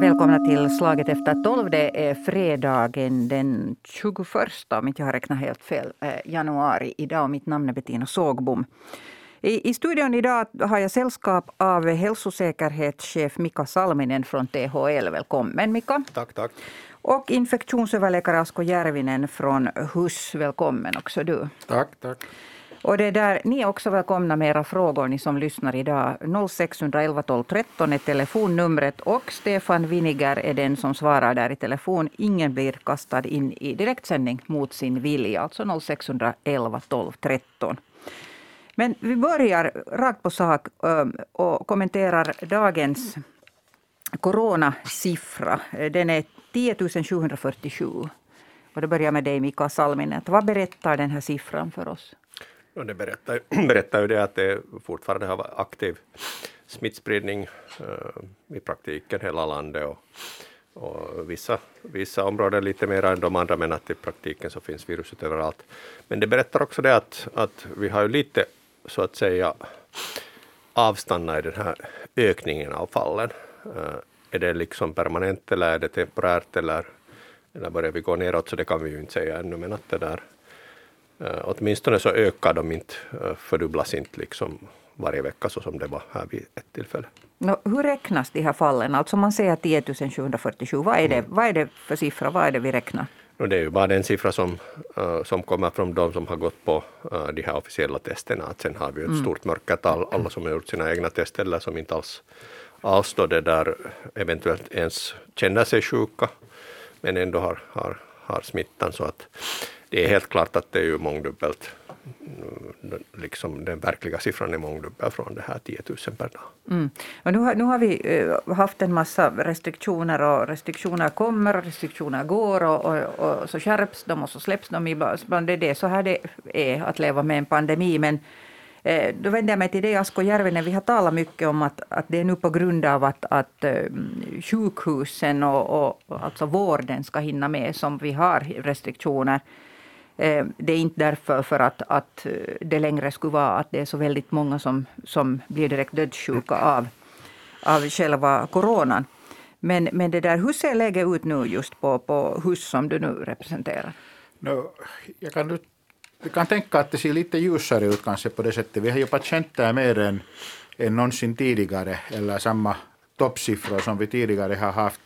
Välkomna till Slaget efter tolv. Det är fredagen den 21, om inte jag har räknat helt fel, eh, januari idag. Mitt namn är Bettina Sågbom. I, I studion idag har jag sällskap av hälsosäkerhetschef Mika Salminen från THL. Välkommen Mika. Tack, tack. Och infektionsöverläkare Asko Järvinen från HUS. Välkommen också du. Tack, tack. Och det där, ni är också välkomna med era frågor, ni som lyssnar idag. 0611 12 13 är telefonnumret och Stefan Winiger är den som svarar där i telefon. Ingen blir kastad in i direktsändning mot sin vilja, alltså 0611 12 13. Men vi börjar rakt på sak um, och kommenterar dagens coronasiffra. Den är 10 747. Och det börjar med dig, Mika Salminen. Vad berättar den här siffran för oss? Och det berättar, berättar ju det att det fortfarande har varit aktiv smittspridning uh, i praktiken hela landet och, och vissa, vissa områden lite mer än de andra men att i praktiken så finns viruset överallt. Men det berättar också det att, att vi har ju lite så att säga avstannat i den här ökningen av fallen. Uh, är det liksom permanent eller är det temporärt eller, eller börjar vi gå neråt så det kan vi ju inte säga ännu men att det där åtminstone så ökar de inte, uh, fördubblas inte liksom varje vecka så som det var här vid ett tillfälle. No, hur räknas de här fallen? Alltså man säger 10 747, vad är, det, mm. vad är det för siffra? Vad är det vi räknar? No, det är ju bara den siffra som, uh, som kommer från de som har gått på uh, de här officiella testerna. Att sen har vi ett mm. stort mörkertal, alla som har gjort sina egna tester eller som inte alls, alls då det där eventuellt ens känner sig sjuka men ändå har, har, har smittan. Så att det är helt klart att det är ju mångdubbelt, liksom den verkliga siffran är mångdubbel från det här 10 000 per dag. Mm. Och nu, har, nu har vi eh, haft en massa restriktioner och restriktioner kommer och restriktioner går och, och, och, så skärps de och så släpps de. Ibland det är det så här det är att leva med en pandemi. Men eh, då vänder jag mig till dig Asko Järvinen. Vi har talat mycket om att, att det är nu på grund av att, att eh, sjukhusen och, och alltså vården ska hinna med som vi har restriktioner. Eh, det är inte därför för att, att eh, det längre skulle vara att det är så väldigt många som, som blir direkt dödssjuka av, av själva coronan. Men, men det där, hur ser läget ut nu just på, på hus som du nu representerar? No, jag kan, jag kan tänka att det ser lite ljusare ut kanske på det sättet. Vi har ju patienter mer än, än någonsin tidigare, eller samma toppsiffror som vi tidigare har haft.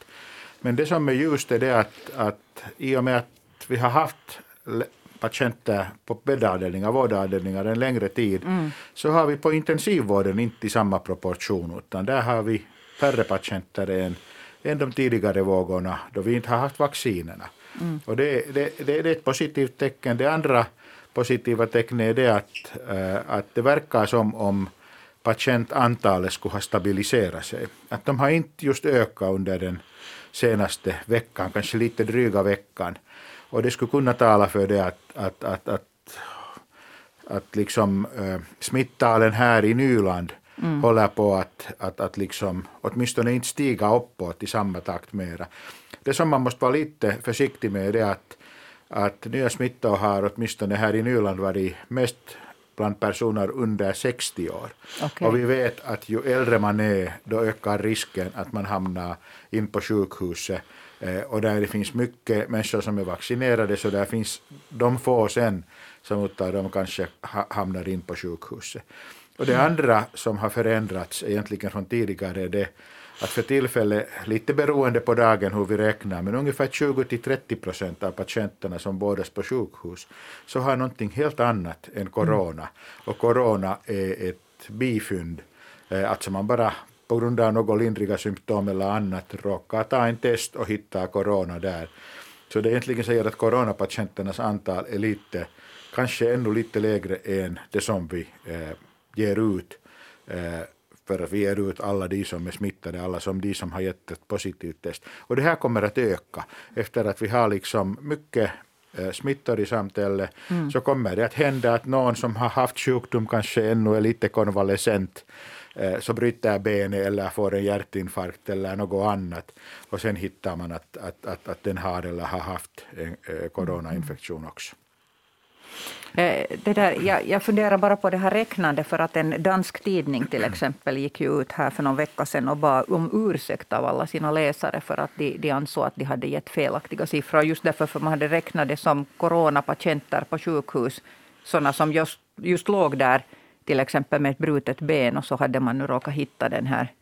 Men det som är ljust är det att, att i och med att vi har haft patienter på bäddavdelningar, vårdavdelningar en längre tid, mm. så har vi på intensivvården inte i samma proportion, utan där har vi färre patienter än, än de tidigare vågorna, då vi inte har haft vaccinerna. Mm. Och det, det, det, det är ett positivt tecken. Det andra positiva tecknet är det att, äh, att det verkar som om patientantalet skulle ha stabiliserat sig. Att de har inte just ökat under den senaste veckan, kanske lite dryga veckan. Och det skulle kunna tala för det att, att, att, att, att liksom, äh, smittalen här i Nyland mm. håller på att, att, att liksom, åtminstone inte stiga uppåt i samma takt mera. Det som man måste vara lite försiktig med är att, att nya smittor har åtminstone här i Nyland varit mest bland personer under 60 år. Okay. Och vi vet att ju äldre man är, då ökar risken att man hamnar in på sjukhuset och där det finns mycket människor som är vaccinerade så där finns de få sen som utav dem kanske hamnar in på sjukhuset. Och det andra som har förändrats egentligen från tidigare är det att för tillfället, lite beroende på dagen hur vi räknar, men ungefär 20-30 procent av patienterna som vårdas på sjukhus så har någonting helt annat än corona. Och corona är ett bifynd, eh, alltså man bara på grund av några lindriga symptom eller annat råkar ta en test och hitta corona där. Så det egentligen säger att coronapatienternas antal är lite, kanske ännu lite lägre än det som vi eh, ger ut. Eh, för vi ger ut alla de som är smittade, alla som de som har gett ett positivt test. Och det här kommer att öka efter att vi har liksom mycket eh, smittor i samhället mm. så kommer det att hända att någon som har haft sjukdom kanske ännu är lite konvalescent så bryter benet eller får en hjärtinfarkt eller något annat. Och sen hittar man att, att, att, att den har eller har haft en eh, coronainfektion också. Eh, det där, jag, jag funderar bara på det här räknandet, för att en dansk tidning till exempel gick ju ut här för någon vecka sedan och bad om ursäkt av alla sina läsare för att de, de ansåg att de hade gett felaktiga siffror. Just därför för man hade räknat det som coronapatienter på sjukhus, sådana som just, just låg där till exempel med ett brutet ben och så hade man nu råkat hitta den här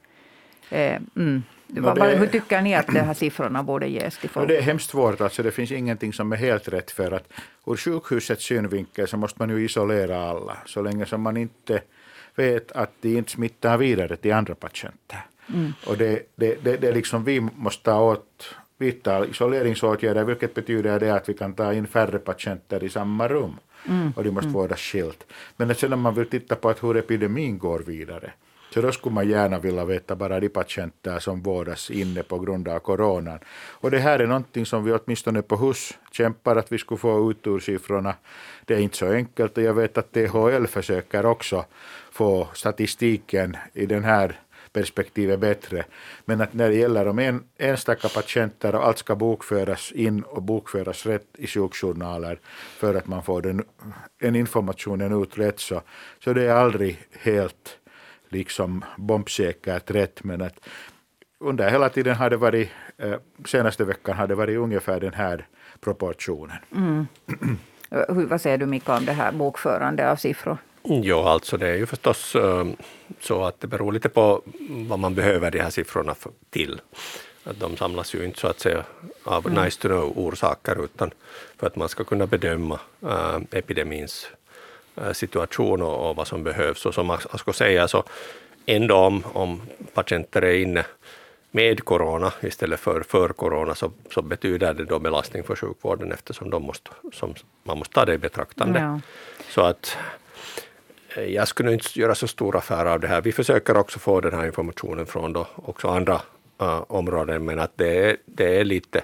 eh, mm, No, det, Hur tycker ni att de här siffrorna borde ges till folk? No, det är hemskt svårt. Alltså, det finns ingenting som är helt rätt för att ur sjukhusets synvinkel så måste man ju isolera alla så länge som man inte vet att de inte smittar vidare till andra patienter. Mm. Och det, det, det, det liksom vi måste ta åt vidta isoleringsåtgärder, vilket betyder det att vi kan ta in färre patienter i samma rum. Mm. Och de måste mm. vårdas skilt. Men sen om man vill titta på att hur epidemin går vidare, så då skulle man gärna vilja veta bara de patienter som vårdas inne på grund av coronan. Och det här är någonting som vi åtminstone på HUS kämpar att vi skulle få ut ur siffrorna. Det är inte så enkelt och jag vet att THL försöker också få statistiken i den här perspektivet bättre. Men att när det gäller om en, enstaka patienter och allt ska bokföras in och bokföras rätt i sjukjournaler för att man får den, den informationen ut rätt så, så det är aldrig helt liksom bombsäkert rätt, men att under hela tiden har det varit, eh, senaste veckan har det varit ungefär den här proportionen. Mm. Vad säger du Mika om det här bokförande av siffror? Ja, alltså det är ju förstås eh, så att det beror lite på vad man behöver de här siffrorna till. Att de samlas ju inte så att säga av mm. nice to know-orsaker utan för att man ska kunna bedöma äh, epidemins Eh, situation och, och vad som behövs. Och som Asko säger, så ändå om, om patienter är inne med corona istället för för corona så, så betyder det då belastning för sjukvården eftersom de måste, som, man måste ta det i betraktande. Ja. Så att eh, jag skulle inte göra så stor affär av det här. Vi försöker också få den här informationen från då också andra uh, områden men att det är, det är lite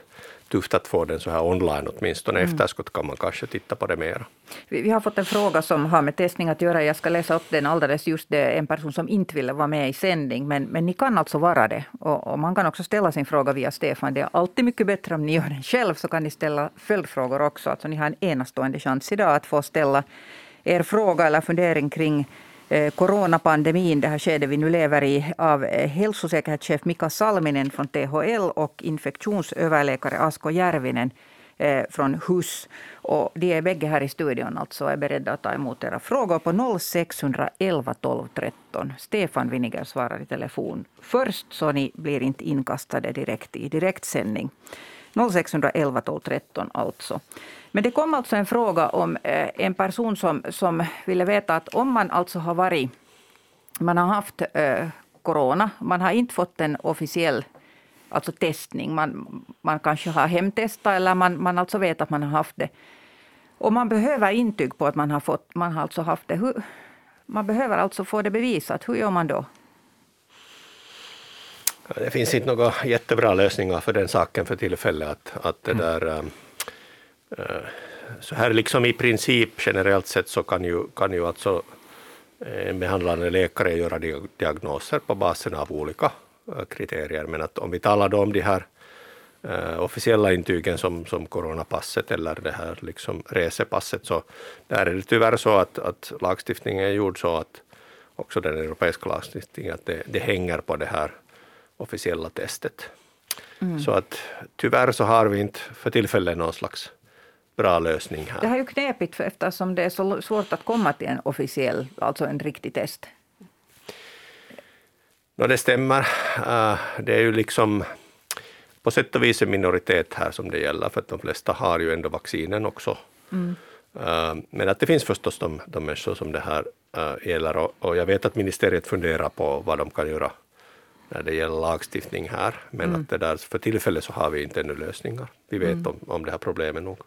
tufft att få den så här online åtminstone. Mm. Efterskott kan man kanske titta på det mera. Vi, vi, har fått en fråga som har med testning att göra. Jag ska läsa upp den alldeles just. Det är en person som inte ville vara med i sändning. Men, men ni kan alltså vara det. Och, och, man kan också ställa sin fråga via Stefan. Det är alltid mycket bättre om ni gör den själv. Så kan ni ställa följdfrågor också. Alltså ni har en enastående chans idag att få ställa er fråga eller fundering kring eh, coronapandemin, det här skedet vi nu lever i, av eh, hälsosäkerhetschef Mika Salminen från THL och infektionsöverläkare Asko Järvinen eh, från HUS. Och de är bägge här i studion alltså är beredda att ta emot era frågor på 0611 12 13. Stefan Winiger svarar i telefon först så ni blir inte inkastade direkt i direktsändning. 0611 12 13 alltså. Men det kom alltså en fråga om eh, en person som, som ville veta att om man alltså har varit, man har haft eh, corona, man har inte fått en officiell alltså testning, man, man kanske har hemtestat eller man, man alltså vet att man har haft det. Och man behöver intyg på att man har, fått, man har alltså haft det. Hur, man behöver alltså få det bevisat. Hur gör man då? Det finns inte några jättebra lösningar för den saken för tillfället. Att, att det mm. där, mm. Så här liksom i princip generellt sett så kan ju, kan ju alltså eh, en behandlande läkare göra diagnoser på basen av olika kriterier. Men att om vi talar om de här officiella intygen som, som coronapasset eller det här liksom resepasset så där är det tyvärr så att, att lagstiftningen är gjord så att också den europeiska lagstiftningen att det, det hänger på det här officiella testet. Mm. Så att tyvärr så har vi inte för tillfället någon slags bra lösning här. Det här är ju knepigt för eftersom det är så svårt att komma till en officiell, alltså en riktig test. No, det stämmer. Uh, det är ju liksom på sätt och vis en minoritet här som det gäller, för att de flesta har ju ändå vaccinen också. Mm. Uh, men att det finns förstås de, de människor som det här uh, gäller och, och, jag vet att ministeriet funderar på vad de kan göra när det gäller lagstiftning här, men mm. att det där, för tillfället så har vi inte ännu lösningar. Vi vet mm. om, om det här problemet nog.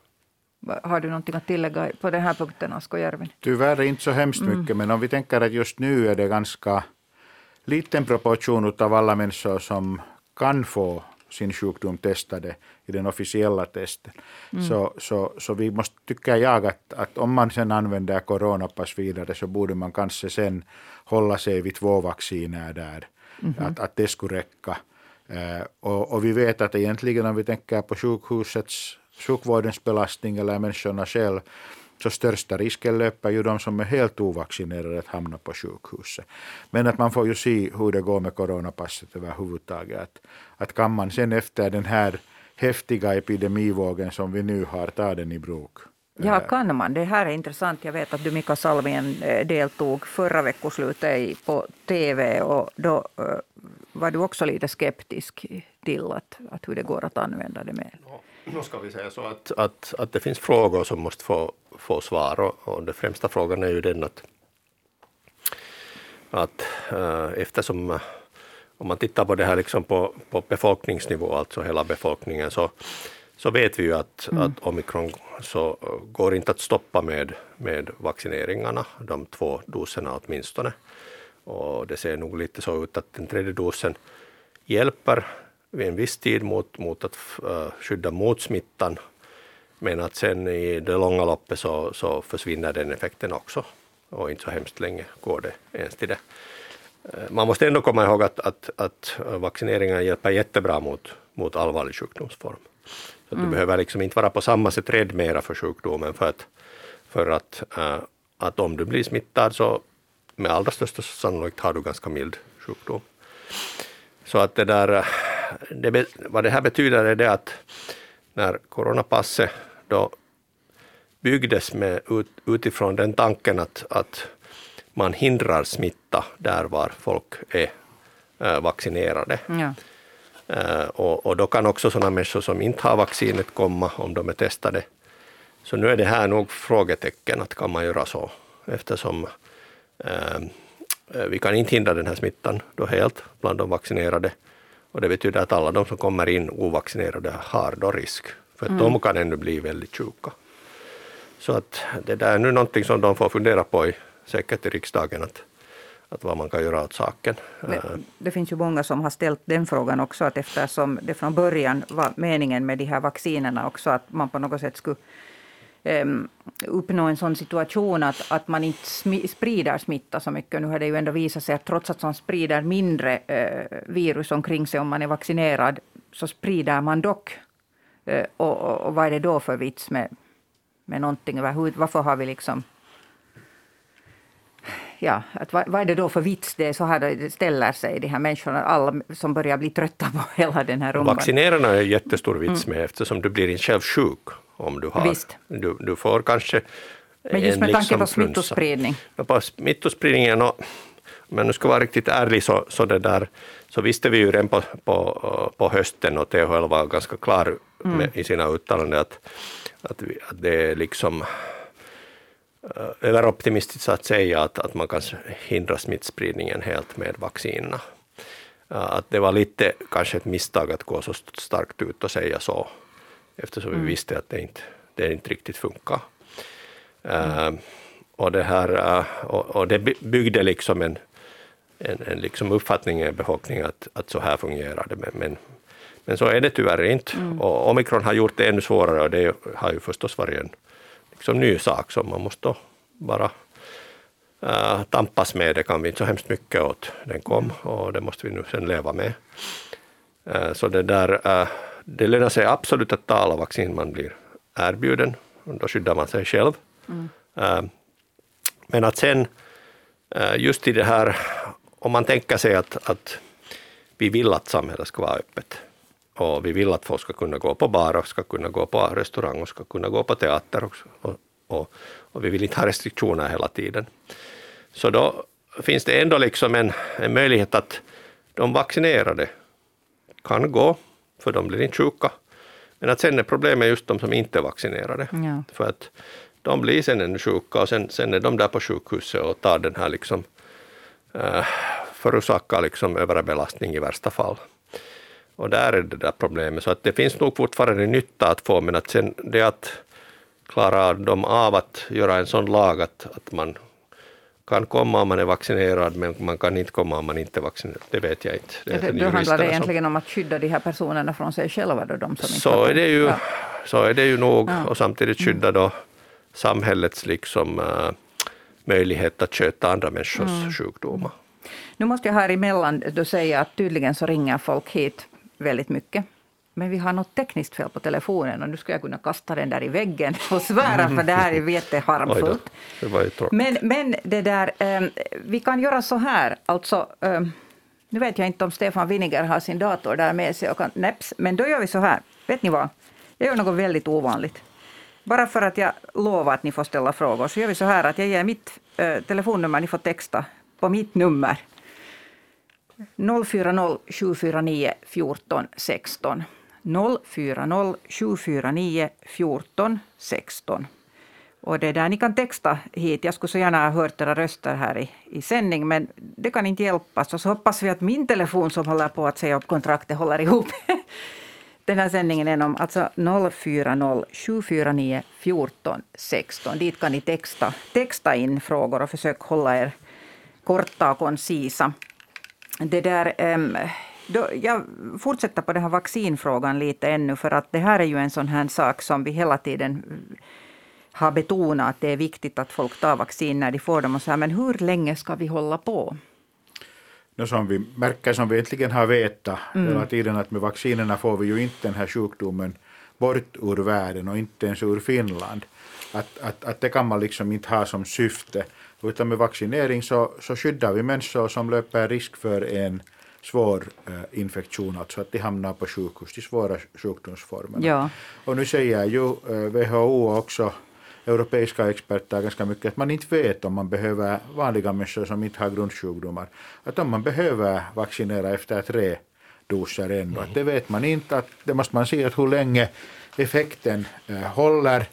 Har du någonting att tillägga på den här punkten, Asko Järvin? Tyvärr inte så hemskt mm. mycket, men om vi tänker att just nu är det ganska liten proportion av alla människor som kan få sin sjukdom testade i den officiella testen. Mm. Så, så, så vi måste, tycker jag, att, att om man sen använder coronapass vidare så borde man kanske sen hålla sig vid två vacciner där. Mm -hmm. att, att det skulle räcka. Eh, och, och vi vet att egentligen om vi tänker på sjukhusets sjukvårdens belastning eller människorna själv, så största risken löper ju de som är helt ovaccinerade att hamna på sjukhuset. Men att man får ju se hur det går med coronapasset överhuvudtaget. Att, att kan man sen efter den här häftiga epidemivågen som vi nu har ta den i bruk? Ja, kan man? Det här är intressant. Jag vet att du, Mika Salmien, eh, deltog förra veckoslutet på TV och då eh, var du också lite skeptisk till att, att hur det går att använda det med. Nu ska vi säga så att, att, att det finns frågor som måste få, få svar och, och den främsta frågan är ju den att, att äh, eftersom om man tittar på det här liksom på, på befolkningsnivå, alltså hela befolkningen, så, så vet vi ju att, mm. att omikron så går inte att stoppa med, med vaccineringarna, de två doserna åtminstone. Och det ser nog lite så ut att den tredje dosen hjälper vid en viss tid mot, mot att uh, skydda mot smittan. Men att sen i det långa loppet så, så försvinner den effekten också. Och inte så hemskt länge går det ens till det. Uh, man måste ändå komma ihåg att, att, att vaccineringen hjälper jättebra mot, mot allvarlig sjukdomsform. Så mm. Du behöver liksom inte vara på samma sätt rädd mera för sjukdomen för att, för att, äh, att om du blir smittad så med allra största sannolikhet har du ganska mild sjukdom. Så att det där, eh, det, vad det här betyder är det att när coronapasset då byggdes med, ut, utifrån den tanken att, att man hindrar smitta där var folk är äh, vaccinerade. Ja. Äh, och, och, då kan också sådana människor som inte har vaccinet komma om de är testade. Så nu är det här nog frågetecken, att kan man göra så? Eftersom äh, vi kan inte hindra den här smittan då helt bland de vaccinerade. Och det betyder att alla de som kommer in ovaccinerade har då risk, för mm. de kan ännu bli väldigt sjuka. Så att det där är nu någonting som de får fundera på, i, säkert i riksdagen, att, att vad man kan göra åt saken. Det, det, finns ju många som har ställt den frågan också, att eftersom det från början var meningen med de här vaccinerna också, att man på något sätt skulle um, uppnå en sån situation att, att man inte smi, sprider smitta så mycket. Nu har det ju ändå visat sig att trots att man sprider mindre uh, virus omkring sig om man är vaccinerad, så sprider man dock. Uh, och, och, och, vad är det då för vits med, med någonting överhuvudtaget? Varför har vi liksom ja, att vad, vad, är det då för vits det så här det ställer sig de här människorna, alla som börjar bli trötta på hela den här rumban. Vaccinerarna är jättestor vits med eftersom du blir inte själv sjuk om du har. Visst. Du, du får kanske Men just med tanke liksom på smittospridning? På smittospridningen, och, om jag nu ska vara riktigt ärlig, så, så, det där, så visste vi ju redan på, på, på hösten, och THL var ganska klar med, mm. i sina uttalanden, att, att, vi, att det är liksom överoptimistiskt att säga att, att man kan hindra smittspridningen helt med vaccinerna. Att det var lite kanske ett misstag att gå så starkt ut och säga så eftersom mm. vi visste att det inte, det inte riktigt funkar. Mm. Uh, och, det här, uh, och, och, det byggde liksom en, en, en liksom uppfattning i befolkningen att, att så här fungerar det, men, men, men så är det tyvärr inte. Mm. Och omikron har gjort det ännu svårare och det har ju förstås varit en liksom ny sak som man måste bara uh, tampas med. Det kan vi inte så hemskt mycket åt. Den kom och det måste vi nu sen leva med. Uh, så det där uh, det lönar sig absolut att ta alla vaccin man blir erbjuden. Då skyddar man sig själv. Mm. Men att sen, just i det här, om man tänker sig att, att vi vill att samhället ska vara öppet och vi vill att folk ska kunna gå på bar och ska kunna gå på restaurang och ska kunna gå på teater och, och, och, och vi vill inte ha restriktioner hela tiden. Så då finns det ändå liksom en, en möjlighet att de vaccinerade kan gå för de blir inte sjuka. Men att sen är problemet just de som inte är vaccinerade. Ja. För att de blir sen ännu sjuka och sen, sen är de där på sjukhuset och tar den här liksom, äh, förorsakar liksom överbelastning i värsta fall. Och där är det där problemet. Så att det finns nog fortfarande nytta att få, men att sen det att klara dem av att göra en sån lag att, att man kan komma om man är vaccinerad, men man kan inte komma om man inte är vaccinerad. Det vet jag inte. Det, det, då handlar det egentligen som... om att skydda de här personerna från sig själva? Då, de som så, inte är det ju, ja. så är det ju nog, ja. och samtidigt skydda då samhällets liksom, uh, möjlighet att sköta andra människors mm. sjukdomar. Nu måste jag här emellan då säga att tydligen så ringer folk hit väldigt mycket men vi har något tekniskt fel på telefonen och nu skulle jag kunna kasta den där i väggen och svära för det här är jätteharmfullt. Det var ju men, men det där, um, vi kan göra så här, alltså um, nu vet jag inte om Stefan Winiger har sin dator där med sig och kan näps, men då gör vi så här. Vet ni vad? Jag gör något väldigt ovanligt. Bara för att jag lovar att ni får ställa frågor så gör vi så här att jag ger mitt äh, telefonnummer, ni får texta på mitt nummer. 040 749 14 16. 040 749 14 16. Och det där, ni kan texta hit. Jag skulle så gärna ha hört era röster här i, i sändning, men det kan inte hjälpas. Och så hoppas vi att min telefon som håller på att säga upp kontraktet håller ihop. Den här sändningen är alltså 040 749 14 16. Dit kan ni texta, texta in frågor och försök hålla er korta och koncisa. Det där, um, då, jag fortsätter på den här vaccinfrågan lite ännu, för att det här är ju en sån här sak som vi hela tiden har betonat att det är viktigt att folk tar vaccin när de får dem. Och så här, men hur länge ska vi hålla på? No, som vi märker, som vi äntligen har vetat mm. hela tiden, att med vaccinerna får vi ju inte den här sjukdomen bort ur världen och inte ens ur Finland. Att, att, att det kan man liksom inte ha som syfte. Utan med vaccinering så, så skyddar vi människor som löper risk för en svår äh, infektion, alltså att de hamnar på sjukhus, de svåra sjukdomsformerna. Ja. Och nu säger ju äh, WHO också europeiska experter ganska mycket att man inte vet om man behöver vanliga människor som inte har grundsjukdomar, att om man behöver vaccinera efter tre doser ändå. Mm. det vet man inte, att det måste man se att hur länge effekten äh, håller.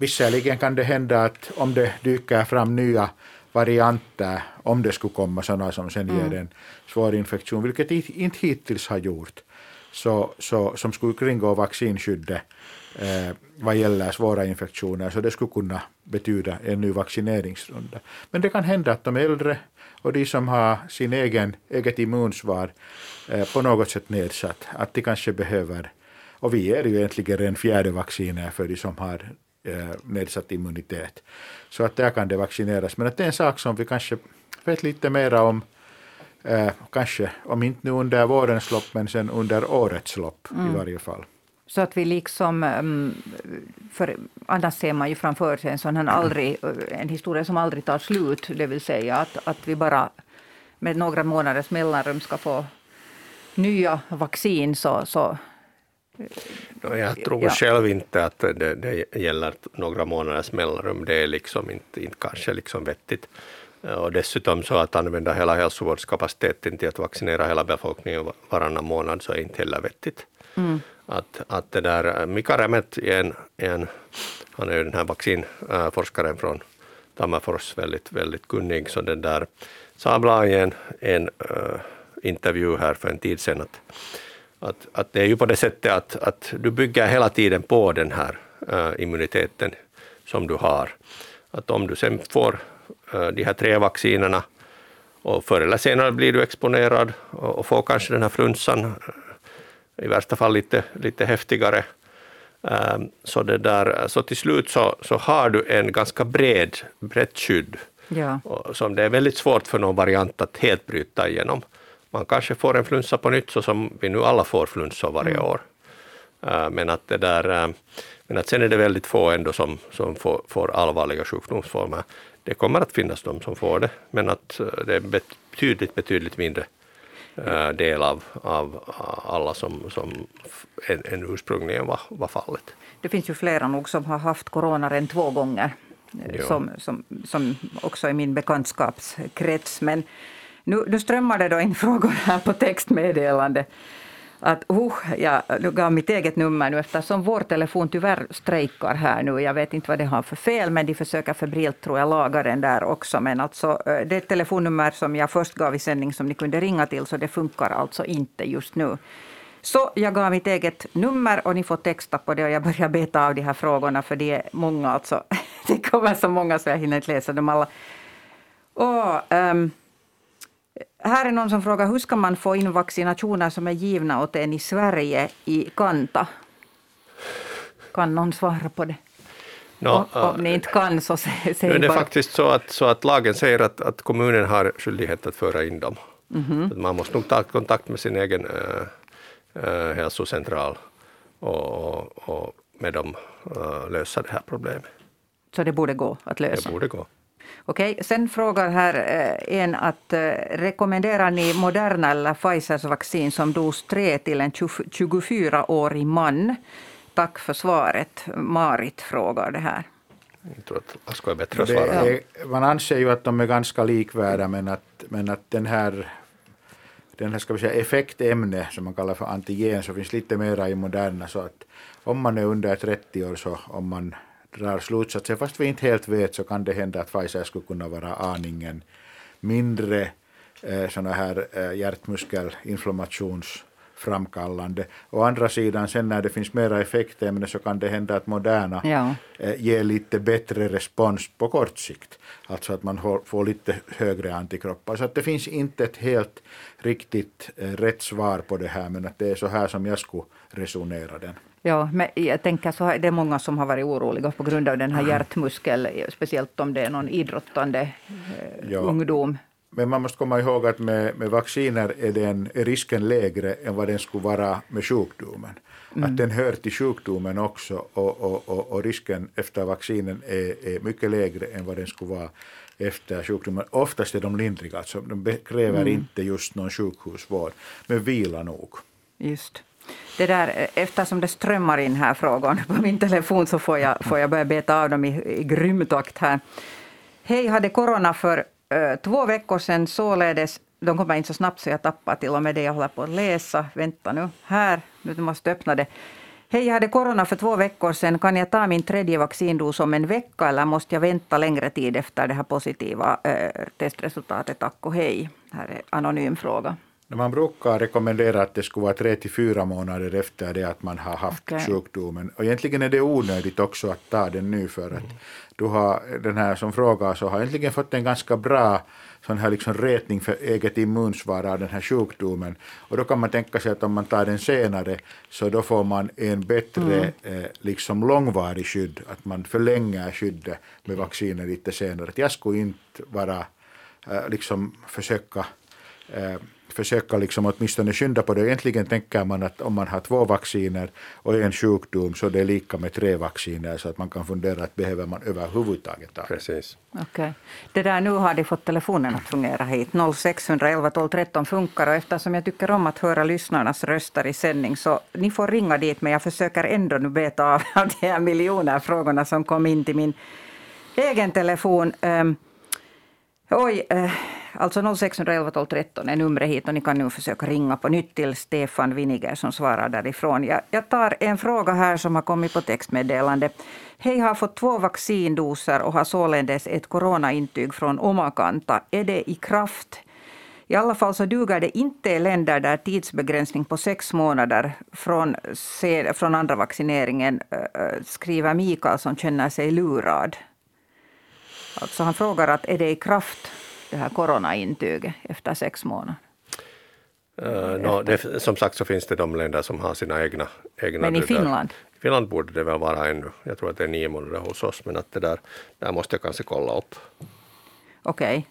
Visserligen kan det hända att om det dyker fram nya varianter, om det skulle komma sådana som sen ger mm. en svår infektion, vilket inte hittills har gjort, så, så, som skulle kringgå vaccinskyddet, eh, vad gäller svåra infektioner, så det skulle kunna betyda en ny vaccineringsrunda. Men det kan hända att de äldre och de som har sin egen, eget immunsvar eh, på något sätt nedsatt, att de kanske behöver, och vi är ju egentligen en fjärde vacciner för de som har nedsatt immunitet. Så att där kan det vaccineras. Men att det är en sak som vi kanske vet lite mer om, eh, kanske om inte nu under vårens lopp, men sen under årets lopp mm. i varje fall. Så att vi liksom, mm, för annars ser man ju framför sig en sån här aldrig, en historia som aldrig tar slut, det vill säga att, att vi bara med några månaders mellanrum ska få nya vaccin så, så jag tror ja. själv inte att det, det, gäller några månaders mellanrum. Det är liksom inte, inte kanske liksom vettigt. Och dessutom så att använda hela hälsovårdskapaciteten till att vaccinera hela befolkningen varannan månad så är inte heller vettigt. Mm. Att, att det där, Mika Rämet en, en, han är ju den här vaccinforskaren från Tammerfors, väldigt, väldigt kunnig, så den där sa bland en, en uh, intervju här för en tid sedan att, att, att det är ju på det sättet att, att du bygger hela tiden på den här uh, immuniteten som du har. Att om du sen får uh, de här tre vaccinerna och förr eller senare blir du exponerad och, och får kanske den här flunsan i värsta fall lite, lite häftigare. Ehm, så, det där, så till slut så, så har du en ganska bred, brett skydd ja. som det är väldigt svårt för någon variant att helt bryta igenom. Man kanske får en flunsa på nytt så som vi nu alla får flunsor varje mm. år. Ehm, men att, det där, ehm, men att sen är det väldigt få ändå som, som får, får allvarliga sjukdomsformer. Det kommer att finnas de som får det, men att eh, det är betydligt, betydligt mindre Eh, del av, av alla som, som än, ursprungligen var, var fallet. Det finns ju flera nog som har haft corona redan två gånger, eh, som, som, som också är min bekantskapskrets. Men nu, nu strömmar det då in frågor här på textmeddelande att uh, jag gav mitt eget nummer nu eftersom vår telefon tyvärr strejkar här nu. Jag vet inte vad det har för fel, men de försöker febrilt tror jag laga den där också. Men alltså, eh, det telefonnummer som jag först gav i sändning som ni kunde ringa till, så det funkar alltså inte just nu. Så jag gav mitt eget nummer och ni får texta på det och jag börjar beta av de här frågorna för det är många alltså. Det kommer så många så jag hinner inte läsa dem alla. Och, um, här är någon som frågar hur ska man få in vaccinationer som är givna åt en i Sverige i Kanta? Kan någon svara på det? No, om, om ni inte kan så säg, bara. Det är faktiskt så att, så att lagen säger att, att kommunen har skyldighet att föra in dem. Mm -hmm. Man måste nog ta kontakt med sin egen, äh, eh, hälsocentral och, och med dem uh, lösa det här problemet. Så det borde gå att lösa? Det borde gå. Okej, sen frågar här eh, en att eh, rekommenderar ni Moderna eller Pfizers vaccin som dos 3 till en 24-årig man? Tack för svaret. Marit frågar det här. Jag tror att Asko är bättre att svara. Är, man anser ju att de är ganska likvärda men att, men att den här den här ska vi säga, effektämne som man kallar för antigen så finns lite mera i Moderna så att om man är under 30 år så om man drar slutsatser, fast vi inte helt vet, så kan det hända att Pfizer skulle kunna vara aningen mindre eh, såna här eh, hjärtmuskelinflammationsframkallande. Å andra sidan, sen när det finns mera effektämne så kan det hända att Moderna ja. eh, ger lite bättre respons på kort sikt. Alltså att man får lite högre antikroppar. Så att det finns inte ett helt riktigt eh, rätt svar på det här, men att det är så här som jag skulle resonera den. Ja, men jag tänker så det är många som har varit oroliga på grund av den här hjärtmuskel, speciellt om det är någon idrottande eh, ja. ungdom. Men man måste komma ihåg att med, med vacciner är, den, är risken lägre än vad den skulle vara med sjukdomen. Mm. Att den hör till sjukdomen också och, och, och, och risken efter vaccinen är, är, mycket lägre än vad den skulle vara efter sjukdomen. Oftast är de lindriga, alltså de kräver mm. inte just någon sjukhusvård, men vila nog. Just. Det där, eftersom det strömmar in här frågor på min telefon så får jag, får jag börja beta av dem i, i grym takt här. Hej, hade corona för uh, två veckor sedan således de kommer in så snabbt så jag tappar till och med det jag håller på att läsa. Vänta nu, här, nu måste jag öppna det. Hej, jag hade corona för två veckor sedan. Kan jag ta min tredje vaccindos om en vecka eller måste jag vänta längre tid efter det här positiva äh, testresultatet? Tack och hej. Här är en anonym fråga. Man brukar rekommendera att det skulle vara tre till fyra månader efter det att man har haft okay. sjukdomen. Och egentligen är det onödigt också att ta den nu för att du har, den här som frågar så har egentligen fått en ganska bra sån här liksom retning för eget immunsvar av den här sjukdomen. Och då kan man tänka sig att om man tar den senare så då får man en bättre mm. eh, liksom långvarig skydd, att man förlänger skyddet med vaccinet lite senare. jag skulle inte vara eh, liksom försöka eh, försöka liksom åtminstone skynda på det. Egentligen tänker man att om man har två vacciner och en sjukdom så det är lika med tre vacciner så att man kan fundera att behöver man överhuvudtaget ta Precis. Okay. Det där, nu har de fått telefonen att fungera hit. 0611 12 13 funkar och eftersom jag tycker om att höra lyssnarnas röster i sändning så ni får ringa dit men jag försöker ändå nu beta av de här miljoner frågorna som kom in till min egen telefon. Um, oj, uh, Alltså 0611 12 13 är numret hit och ni kan nu försöka ringa på nytt till Stefan Winiger som svarar därifrån. Jag, jag tar en fråga här som har kommit på textmeddelande. Hej, har fått två vaccindoser och har således ett coronaintyg från Omakanta. Är det i kraft? I alla fall så duger det inte i länder där tidsbegränsning på sex månader från, från andra vaccineringen, skriver Mikael som känner sig lurad. Alltså han frågar att är det i kraft det här coronaintyget efter sex månader? Uh, no, det, som sagt så finns det de länder som har sina egna... egna men i Finland? I Finland borde det väl vara ännu. Jag tror att det är nio månader hos oss, men att det där, där måste jag kanske kolla upp. Okej.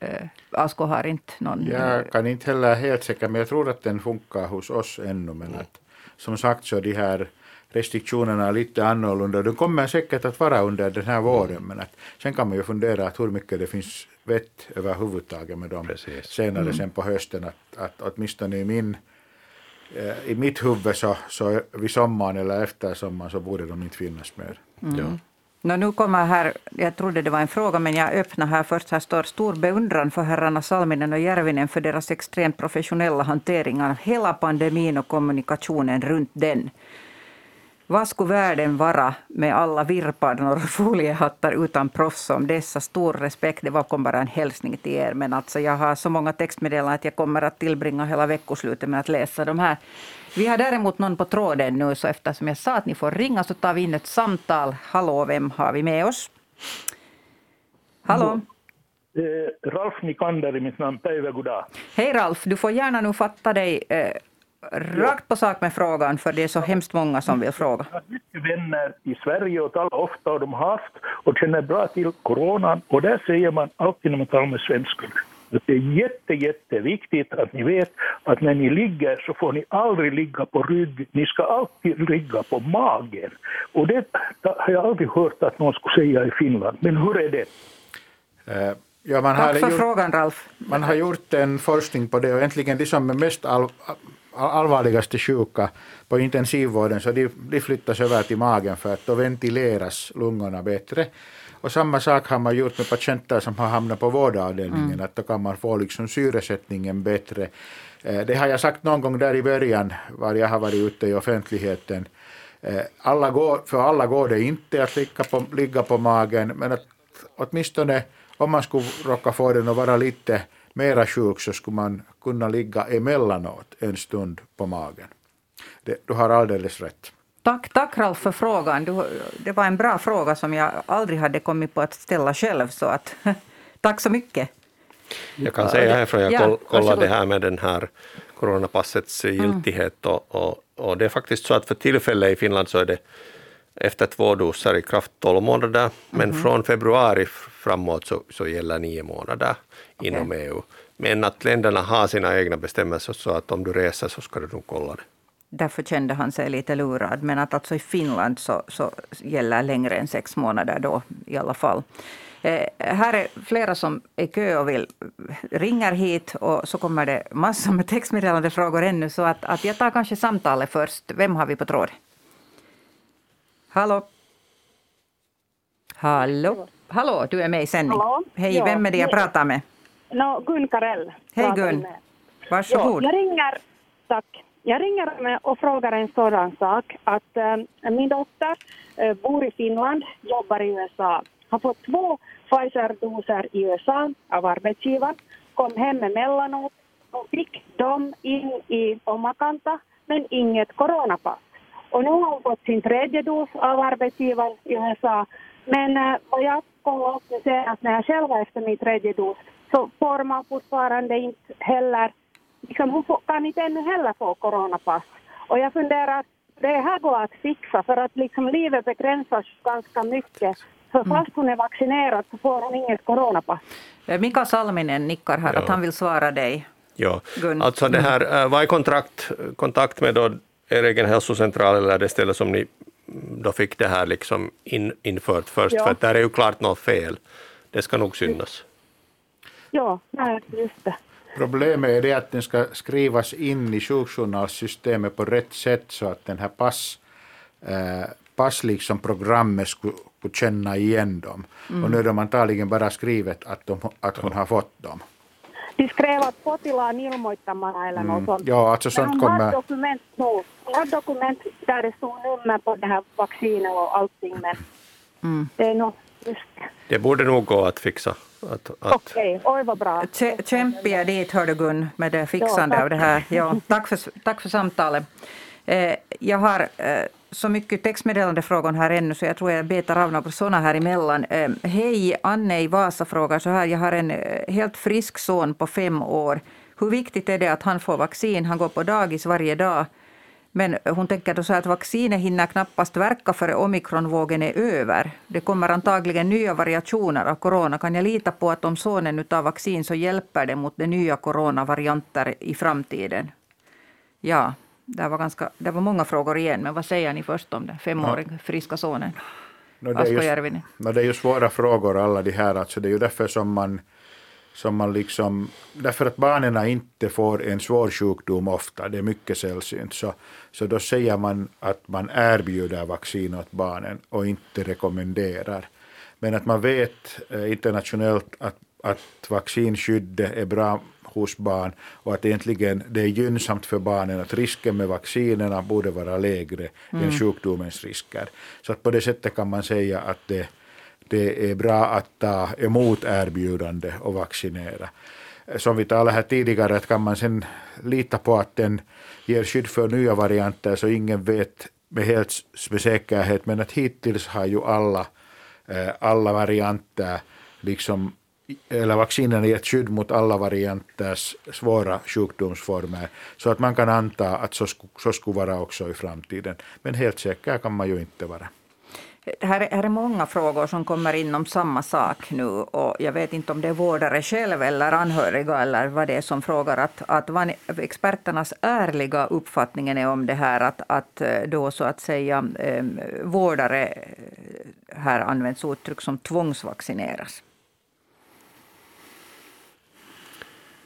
Okay. Uh, Asko har inte någon... Jag kan inte heller helt säker, men jag tror att den funkar hos oss ännu. Men att, som sagt så de här restriktionerna är lite annorlunda. De kommer säkert att vara under den här våren, men att, sen kan man ju fundera att hur mycket det finns vett överhuvudtaget med dem Precis. senare mm. sen på hösten. Att, att åtminstone i, min, eh, i mitt huvud så, så vid sommaren eller efter sommaren så borde de inte finnas mer. Mm. Ja. No, nu kommer här, jag trodde det var en fråga, men jag öppnar här först. Här står stor beundran för herrarna Salminen och Järvinen för deras extremt professionella hantering av hela pandemin och kommunikationen runt den. Vad skulle världen vara med alla virrpador och foliehattar utan proffs om dessa? Stor respekt. Det var kom bara en hälsning till er. Men alltså jag har så många textmeddelanden att jag kommer att tillbringa hela veckoslutet med att läsa de här. Vi har däremot någon på tråden nu, så eftersom jag sa att ni får ringa så tar vi in ett samtal. Hallå, vem har vi med oss? Hallå? Eh, Ralf Nikander är mitt namn. Päivä, god dag. Hej Ralf, du får gärna nu fatta dig eh, rakt på sak med frågan, för det är så hemskt många som vill fråga. Jag har mycket vänner i Sverige och talar ofta och de har haft och känner bra till coronan och där säger man alltid när man talar med svenskar att det är jätte, jätteviktigt att ni vet att när ni ligger så får ni aldrig ligga på rygg, ni ska alltid ligga på magen. Och det har jag aldrig hört att någon skulle säga i Finland, men hur är det? Eh, Ja, man Tack har för gjort, frågan, Ralf. Man har gjort en forskning på det och egentligen de som är mest all, allvarligaste sjuka på intensivvården så de, de flyttas över till magen för att då ventileras lungorna bättre. Och samma sak har man gjort med patienter som har hamnat på vårdavdelningen, att då kan man få liksom syresättningen bättre. Eh, Det har jag sagt någon gång där i början, var jag har varit ute i offentligheten. Eh, Alla går, för alla går det inte att ligga på, ligga på magen, men att åtminstone om man skulle råka få den att vara lite mera sjuk så skulle man kunna ligga emellanåt en stund på magen. Det, du har alldeles rätt. Tack, tack Ralf för frågan. Du, det var en bra fråga som jag aldrig hade kommit på att ställa själv. Så att, tack så mycket. Jag kan säga härifrån, jag Ja, koll- kollade varsågod. här med den här coronapassets giltighet och, och, och det är faktiskt så att för tillfället i Finland så är det efter två doser i kraft 12 månader, men från februari framåt så, så gäller nio månader inom EU. Men att länderna har sina egna bestämmelser så att om du reser så ska du nog kolla det. Därför kände han sig lite lurad. Men att alltså i Finland så, så gäller längre än sex månader då i alla fall. Eh, här är flera som är kö och vill, ringer hit och så kommer det massor med textmeddelande frågor ännu. Så att, att jag tar kanske samtalet först. Vem har vi på tråd? Hallå? Hallå? Hallå, du är med i sändning. Hallå? Hej, Ja, vem är det jag pratar med? No, Gun Karell. Hej Gun, med. varsågod. Ja, jag ringer, tack. Jag ringer och frågar en sådan sak att eh, min dotter eh, bor i Finland, jobbar i USA, har fått två Pfizer-doser i USA av arbetsgivaren, kom hem emellanåt och fick dem in i Omakanta men inget coronapass. Och nu har hon fått sin tredje dos av arbetsgivaren i USA. Men eh, vad jag kollade upp nu senast när jag själv var efter min tredje dos så får man fortfarande inte heller, liksom hon får, kan inte ännu heller få coronapass. Och jag funderar, det här går att fixa för att liksom livet begränsas ganska mycket. Så fast hon är vaccinerad så får hon inget coronapass. Eh, Mika Salminen nickar här Ja. att han vill svara dig. Ja, Gun. alltså det här, äh, var i kontrakt, kontakt med då er egen hälsocentral eller det ställe som ni mm, då fick det här liksom in, infört först, Ja. för att där är ju klart något fel. Det ska nog synas. Ja, nej, just det. Problemet är det att den ska skrivas in i sjukjournalsystemet på rätt sätt så att den här pass, eh, pass liksom programmet skulle, skulle känna igen dem. Och nu är de antagligen bara skrivet att, de, att hon har fått dem. De skrev att potilaan ilmoittamana eller något sånt. Ja, alltså Men sånt hon kommer... har dokument nu. Hon har dokument där det stod nummer på det här vaccinet och allting. Men Mm. det är nog just det. Borde nog gå att fixa. Att, att, Okej, oj vad bra. Kä- Kämpiga dit, hör du Gun, med det fixande Ja, av det här. Ja, tack, för, tack för samtalet. Eh, jag har eh, så mycket textmeddelande frågor här ännu, så jag tror jag betar av några sådana här emellan. Eh, Hej, Anne i Vasa frågar så här. Jag har en eh, helt frisk son på fem år. Hur viktigt är det att han får vaccin? Han går på dagis varje dag. Men hon tänker då så här att vaccinet hinner knappast verka före omikronvågen är över. Det kommer antagligen nya variationer av corona. Kan jag lita på att om sonen nu tar vaccin så hjälper det mot de nya coronavarianter i framtiden? Ja, det var, ganska, det var många frågor igen, men vad säger ni först om den femåriga friska sonen? No, det, är Järvinen. no, det är ju svåra frågor alla de här. Alltså, det är ju därför som man, som man liksom, därför att barnen inte får en svår sjukdom ofta, det är mycket sällsynt, så, så då säger man att man erbjuder vaccin åt barnen och inte rekommenderar. Men att man vet eh, internationellt att, att vaccinskyddet är bra hos barn och att egentligen det är gynnsamt för barnen att risken med vaccinerna borde vara lägre än sjukdomens risker. Så att på det sättet kan man säga att det, det är bra att ta emot erbjudande och vaccinera. Som vi talade här tidigare, att kan man sen lita på att den ger skydd för nya varianter så ingen vet med helt med säkerhet, men att hittills har ju alla, eh, alla varianter liksom eller vaccinen gett skydd mot alla varianters svåra sjukdomsformer. Så att man kan anta att så, så skulle vara också i framtiden. Men helt säker kan man ju inte vara. här, här är många frågor som kommer in om samma sak nu. Och jag vet inte om det är vårdare själv eller anhöriga eller vad det är som frågar. Att, att vad experternas ärliga uppfattningen är om det här att, att eh, då så att säga eh, vårdare, eh, här används uttryck som tvångsvaccineras.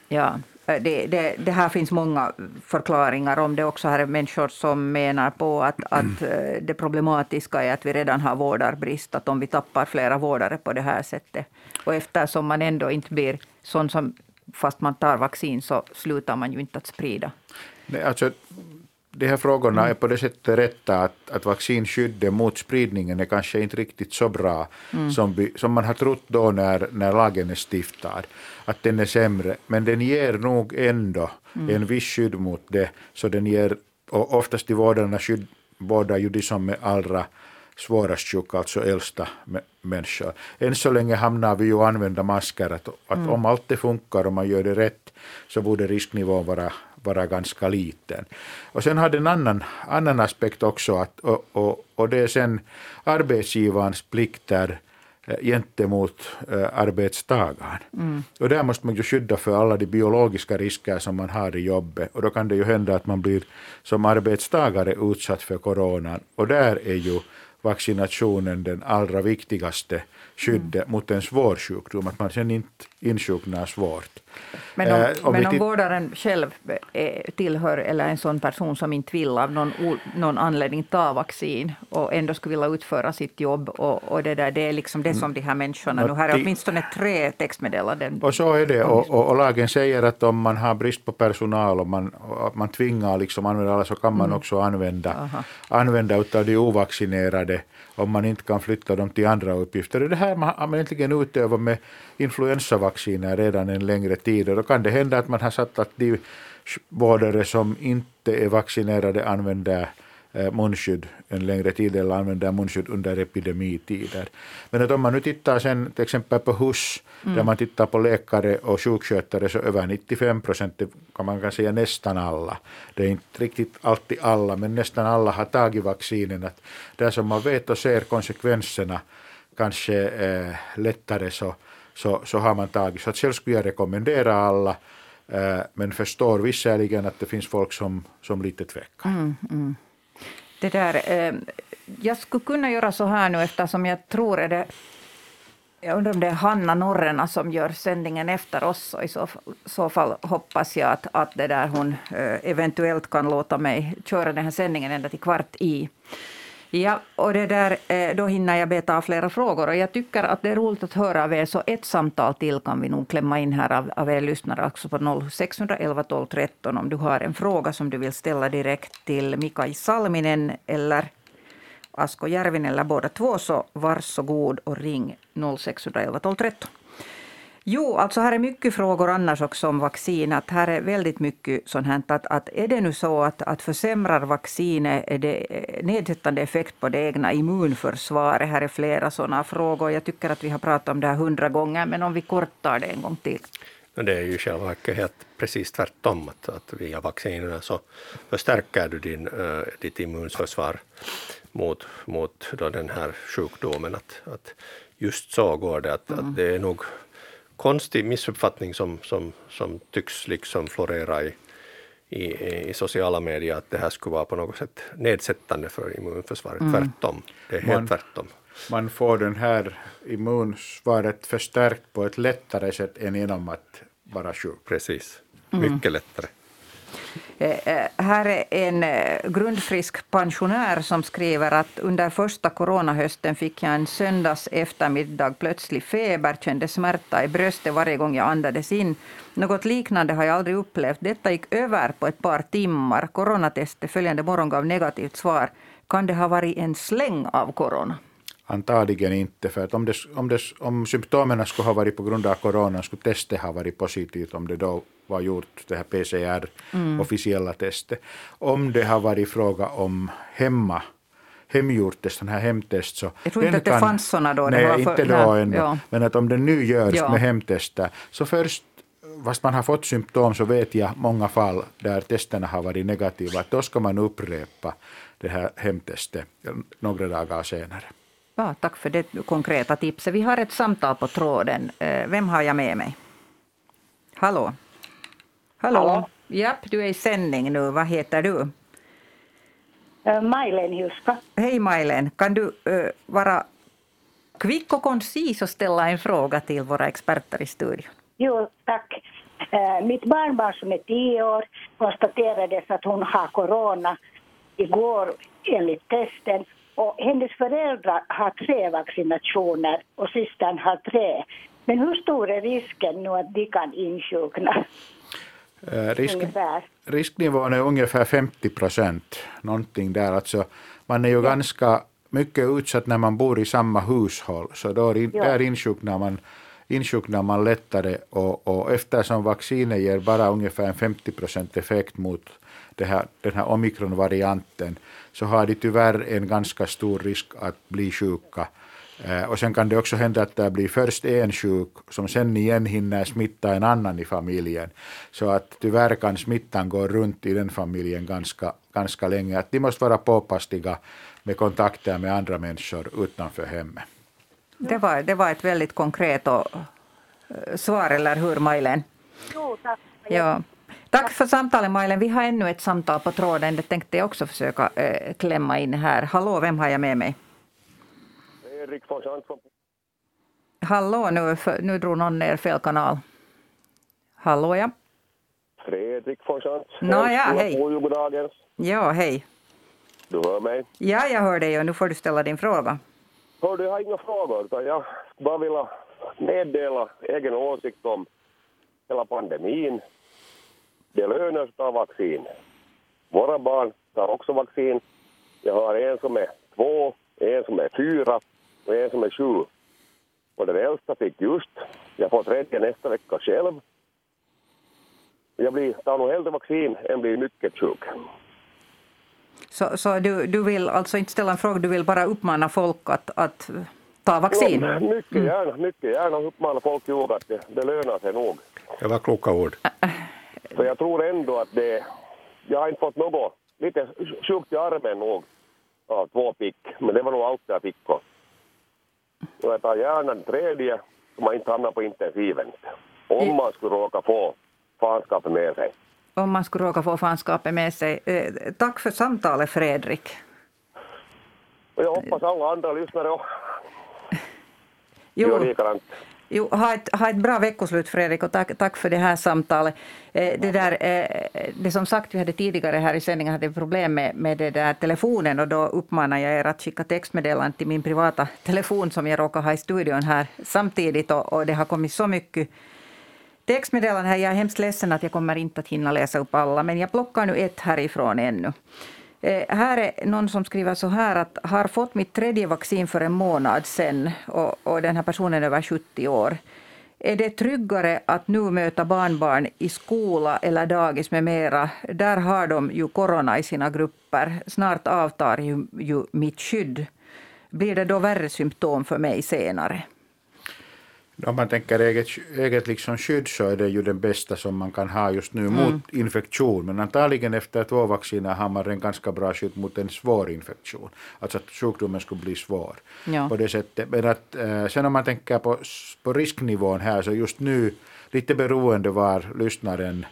Ja, Eh, det, det, det, här finns många förklaringar om det också. Här är människor som menar på att, att eh, det problematiska är att vi redan har vårdarbrist. Att om vi tappar flera vårdare på det här sättet. Och eftersom man ändå inte blir sån som fast man tar vaccin så slutar man ju inte att sprida. Nej, alltså, de här frågorna mm. är på det sättet rätta att, att vaccinskyddet mot spridningen är kanske inte riktigt så bra mm. som, vi, som man har trott då när, när lagen är stiftad, att den är sämre. Men den ger nog ändå mm. en viss skydd mot det, så den ger, och oftast i vårdarna skydd, vårdar ju de som är allra svårast sjuka, alltså äldsta människor. Än så länge hamnar vi ju att använda masker, att, att mm. om allt det funkar och man gör det rätt så borde risknivån vara vara ganska liten. Och sen har det en annan, annan aspekt också, att, och, och, och det är sen arbetsgivarens plikter eh, gentemot äh, arbetstagaren. Mm. Och där måste man ju skydda för alla de biologiska risker som man har i jobbet. Och då kan det ju hända att man blir som arbetstagare utsatt för coronan. Och där är ju vaccinationen den allra viktigaste skyddet mm. mot en svår sjukdom, att man sen inte insjuknar svårt. Men om, eh, om, men om vårdaren själv är, tillhör eller en sån person som inte vill av någon, någon anledning ta vaccin och ändå skulle vilja utföra sitt jobb och, och det, där, det är liksom det som de här människorna nu har åtminstone tre textmeddelanden. Och så är det och, och, och, lagen säger att om man har brist på personal och man, och man tvingar liksom använda alla så kan man mm. också använda, använda utav de ovaccinerade om man inte kan flytta dem till andra uppgifter. Det här har man egentligen utövat med influensavacciner redan en längre tid och då kan det hända att man har satt att de vårdare som inte är vaccinerade använder munskydd en längre tid eller använder munskydd under epidemitider. Men att om man nu tittar sen till exempel på HUS, mm. där man tittar på läkare och sjukskötare, så över 95 procent, kan man kan säga nästan alla, det är inte riktigt alltid alla, men nästan alla har tagit vaccinen. Att där som man vet och ser konsekvenserna kanske eh, lättare så, så, så har man tagit. Så att själv skulle jag rekommendera alla, eh, men förstår visserligen att det finns folk som, som lite tvekar. Mm, mm. Det där, eh, jag skulle kunna göra så här nu eftersom jag tror är det jag undrar om det är Hanna Norrena som gör sändningen efter oss. Och I så, så fall hoppas jag att, att det där hon eh, eventuellt kan låta mig köra den här sändningen ända till kvart i. Ja, och det där, eh, då hinner jag beta av flera frågor. Och jag tycker att det är roligt att höra av er, så ett samtal till kan vi nog klämma in här av, av er lyssnare, alltså på 0611 12 13, om du har en fråga som du vill ställa direkt till Mikael Salminen eller Asko Järvinen eller båda två, så varsågod och ring 0611 12 13. Jo, alltså här är mycket frågor annars också om vaccin. Att här är väldigt mycket sånt här att, att är det nu så att, att försämrar vaccinet är det nedsättande effekt på det egna immunförsvaret? Här är flera sådana frågor. Jag tycker att vi har pratat om det här hundra gånger, men om vi kortar det en gång till. Det är ju själva helt precis tvärtom. Att, att via vaccinerna så förstärker du din, uh, ditt immunförsvar mot, mot då den här sjukdomen. Att, att just så går det. Att, mm. att det är nog konstig missuppfattning som, som, som tycks liksom florera i, i, i, sociala medier, att det här skulle vara på något sätt nedsättande för immunförsvaret. Mm. Tvärtom. Det är helt man, tvärtom. Man får det här immunsvaret förstärkt på ett lättare sätt än genom att vara sjuk. Precis. Mm. Mycket lättare. Eh, eh, här är en eh, grundfrisk pensionär som skriver att under första coronahösten fick jag en söndags eftermiddag plötslig feber, kände smärta i bröstet varje gång jag andades in. Något liknande har jag aldrig upplevt. Detta gick över på ett par timmar. Coronatestet följande morgon gav negativt svar. Kan det ha varit en släng av corona? Antagligen inte, för att om, det, om, det, om symptomen skulle ha varit på grund av corona skulle testet ha varit positivt om det då var gjort, det här PCR, mm. officiella testet. Om det har varit fråga om hemma hemgjort test, sån här hemtest. Så jag tror inte att det kan, fanns såna då. Nej, för, inte då nej, ännu. Ja. Men att om det nu görs ja. med hemtester, så först fast man har fått symptom så vet jag många fall där testerna har varit negativa, att då ska man upprepa det här hemtestet några dagar senare. Ja, tack för det konkreta tipset. Vi har ett samtal på tråden. Eh, vem har jag med mig? Hallå? Hallå? Hallå? Japp, du är i sändning nu. Vad heter du? Eh, Maj-Len Juska. Hej Majlen, kan du uh, vara kvick och koncis och ställa en fråga till våra experter i studion? Jo, tack. Eh, mitt barnbarn som är tio år konstaterades att hon har corona igår enligt testen. Och hennes föräldrar har tre vaccinationer och systern har tre. Men hur stor är risken nu att de kan insjukna? Eh, Risk, Ungefär. risknivån är ungefär 50 procent. Någonting där. Alltså, man är ju ganska mycket utsatt när man bor i samma hushåll. Så då är in, Ja. där insjuknar man, insjuknar man lättare. Och, och eftersom vaccinet ger bara ungefär en 50 procent effekt mot här, den här omikronvarianten så har de tyvärr en ganska stor risk att bli sjuka. Eh, Och sen kan det också hända att det blir först en sjuk som sen igen hinner smitta en annan i familjen. Så att tyvärr kan smittan gå runt i den familjen ganska, ganska länge. Att de måste vara påpassliga med kontakter med andra människor utanför hemmet. Det var, det var ett väldigt konkret och, eh, svar, eller hur Majlen? Jo, tack. Ja. Tack för samtalet Majlen. Vi har ännu ett samtal på tråden. Det tänkte jag också försöka eh, klämma in här. Hallå, vem har jag med mig? Erik von Schantz från Hallå, nu, nu drog någon ner fel kanal. Hallå ja. Fredrik von Schantz. Nå, ja, Hälsningar hej. på juldagens. Ja, hej. Du hör mig. Ja, jag hör dig och nu får du ställa din fråga. Hör du, jag har inga frågor, utan jag bara vilja meddela egen åsikt om hela pandemin. Det lönar sig att ta vaccin. Våra barn tar också vaccin. Jag har en som är två, en som är fyra och en som är sju. Och den äldsta fick just. Jag får tredje nästa vecka själv. Jag blir, tar nog hellre vaccin än blir mycket sjuk. Så, så du, du vill alltså inte ställa en fråga, du vill bara uppmana folk att, att ta vaccin? Ja, mycket gärna, mycket gärna uppmana folk att det, det lönar sig nog. Det var kloka ord. För jag tror ändå att det... Jag har inte fått något... Lite sjukt i armen nog av två pick, men det var nog allt jag fick. Och jag tar gärna en tredje så man inte hamnar på intensiven. Om man skulle råka få fanskapet med sig. Om man skulle råka få fanskapet med sig. Eh, tack för samtalet Fredrik. Och jag hoppas alla andra lyssnare också Jo, gör likadant jo, ha, ett, ha ett bra veckoslut Fredrik och tack, tack för det här samtalet. Eh, det, där, eh, det som sagt, vi hade tidigare här i sändningen hade problem med, med det där telefonen och då uppmanar jag er att skicka textmeddelanden till min privata telefon som jag råkar ha i studion här samtidigt och, och det har kommit så mycket textmeddelanden här. Jag är hemskt ledsen att jag kommer inte att hinna läsa upp alla, men jag plockar nu ett härifrån ännu. Eh, här är någon som skriver så här att har fått mitt tredje vaccin för en månad sedan och, och den här personen är över 70 år. Är det tryggare att nu möta barnbarn i skola eller dagis med mera? Där har de ju corona i sina grupper. Snart avtar ju, ju mitt skydd. Blir det då värre symptom för mig senare? Om man tänker eget, eget liksom skydd så är det ju den bästa som man kan ha just nu mot infektion. Men antagligen efter två vacciner har man en ganska bra skydd mot en svår infektion. Alltså att sjukdomen skulle bli svår. Ja. På det sättet. Men att, eh, sen om man tänker på, på risknivån här så just nu lite beroende var lyssnaren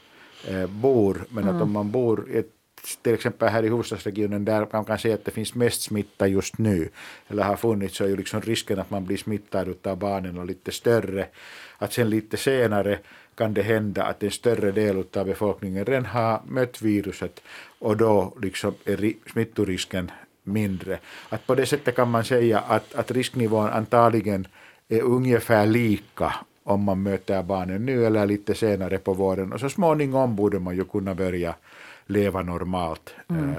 eh, bor. Men att om man bor i ett till exempel här i huvudstadsregionen där man kan säga att det finns mest smitta just nu, eller har funnits, så är ju liksom risken att man blir smittad av barnen och lite större. Att sen lite senare kan det hända att en större del av befolkningen redan har mött viruset och då liksom är smittorisken mindre. Att på det sättet kan man säga att, att risknivån antagligen är ungefär lika om man möter barnen nu eller lite senare på våren och så småningom borde man ju kunna börja leva normalt. Mm. Eh,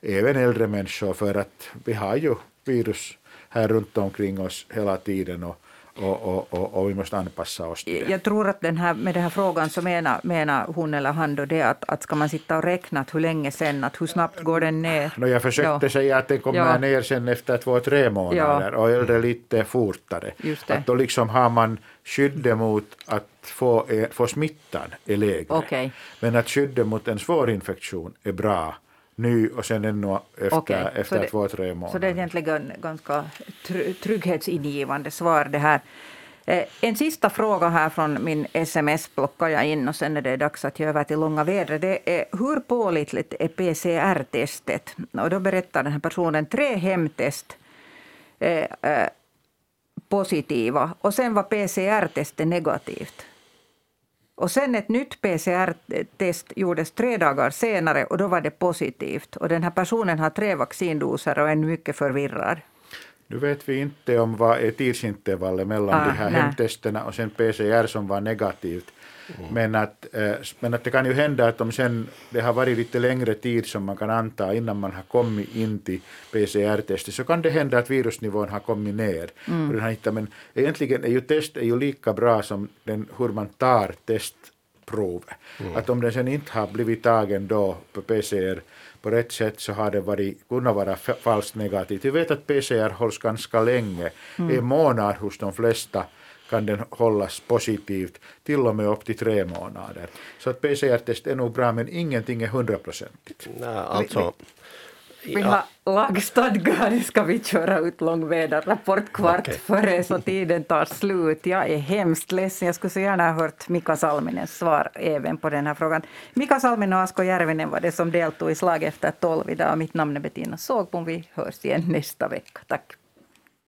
även äldre människor för att vi har ju virus här runt omkring oss hela tiden och, och, och, och, och vi måste anpassa oss till det. Jag tror att den här, med den här frågan så menar, menar hon eller han då det att, att ska man sitta och räkna hur länge sen, att hur snabbt går den ner? No, jag försökte Ja. säga att den kommer Ja. ner sen efter två, tre månader och äldre lite fortare. Just det. Att då liksom har man skyddet mot att få, eh, få smittan är lägre. Okej. Men att skyddet mot en svår infektion är bra ny och sen ännu efter, så efter det- två, tre månader. Så det är egentligen ganska tr- trygghetsingivande svar det här. Eh, En sista fråga här från min sms plockar jag in och sen är det dags att ge över till långa vädret. Det är hur pålitligt är PCR-testet? Och då berättar den här personen tre hemtest eh, eh, positiva och sen var PCR-testet negativt. Och sen ett nytt PCR-test gjordes tre dagar senare och då var det positivt. Och den här personen har tre vaccindoser och är mycket förvirrad. Nu vet vi inte om vad är tidsintervallet mellan Ah, de här nej. hemtesterna och sen PCR som var negativt. Men, att, eh, men att det kan ju hända att om sen det har varit lite längre tid som man kan anta innan man har kommit in till PCR-testet så kan det hända att virusnivån har kommit ner. Och den hittat, men egentligen är ju test är ju lika bra som den, hur man tar testprovet. Att om den sen inte har blivit tagen då på PCR på rätt sätt så har det varit, kunnat vara fa- falskt negativt. Vi vet att PCR hålls ganska länge, en månad hos de flesta kan den hållas positivt, till och med upp till tre månader. Så att PCR-test är nog bra, men ingenting är hundraprocentigt. Nej, alltså, Vi har lagstadgade ska vi köra ut långväderrapport kvart Okej. före så tiden tar slut. Jag är hemskt ledsen. Jag skulle så gärna ha hört Mika Salminens svar även på den här frågan. Mika Salminen och Asko Järvinen var det som deltog i Slag efter tolv idag. Mitt namn är Bettina Sågbom. Vi hörs igen nästa vecka. Tack.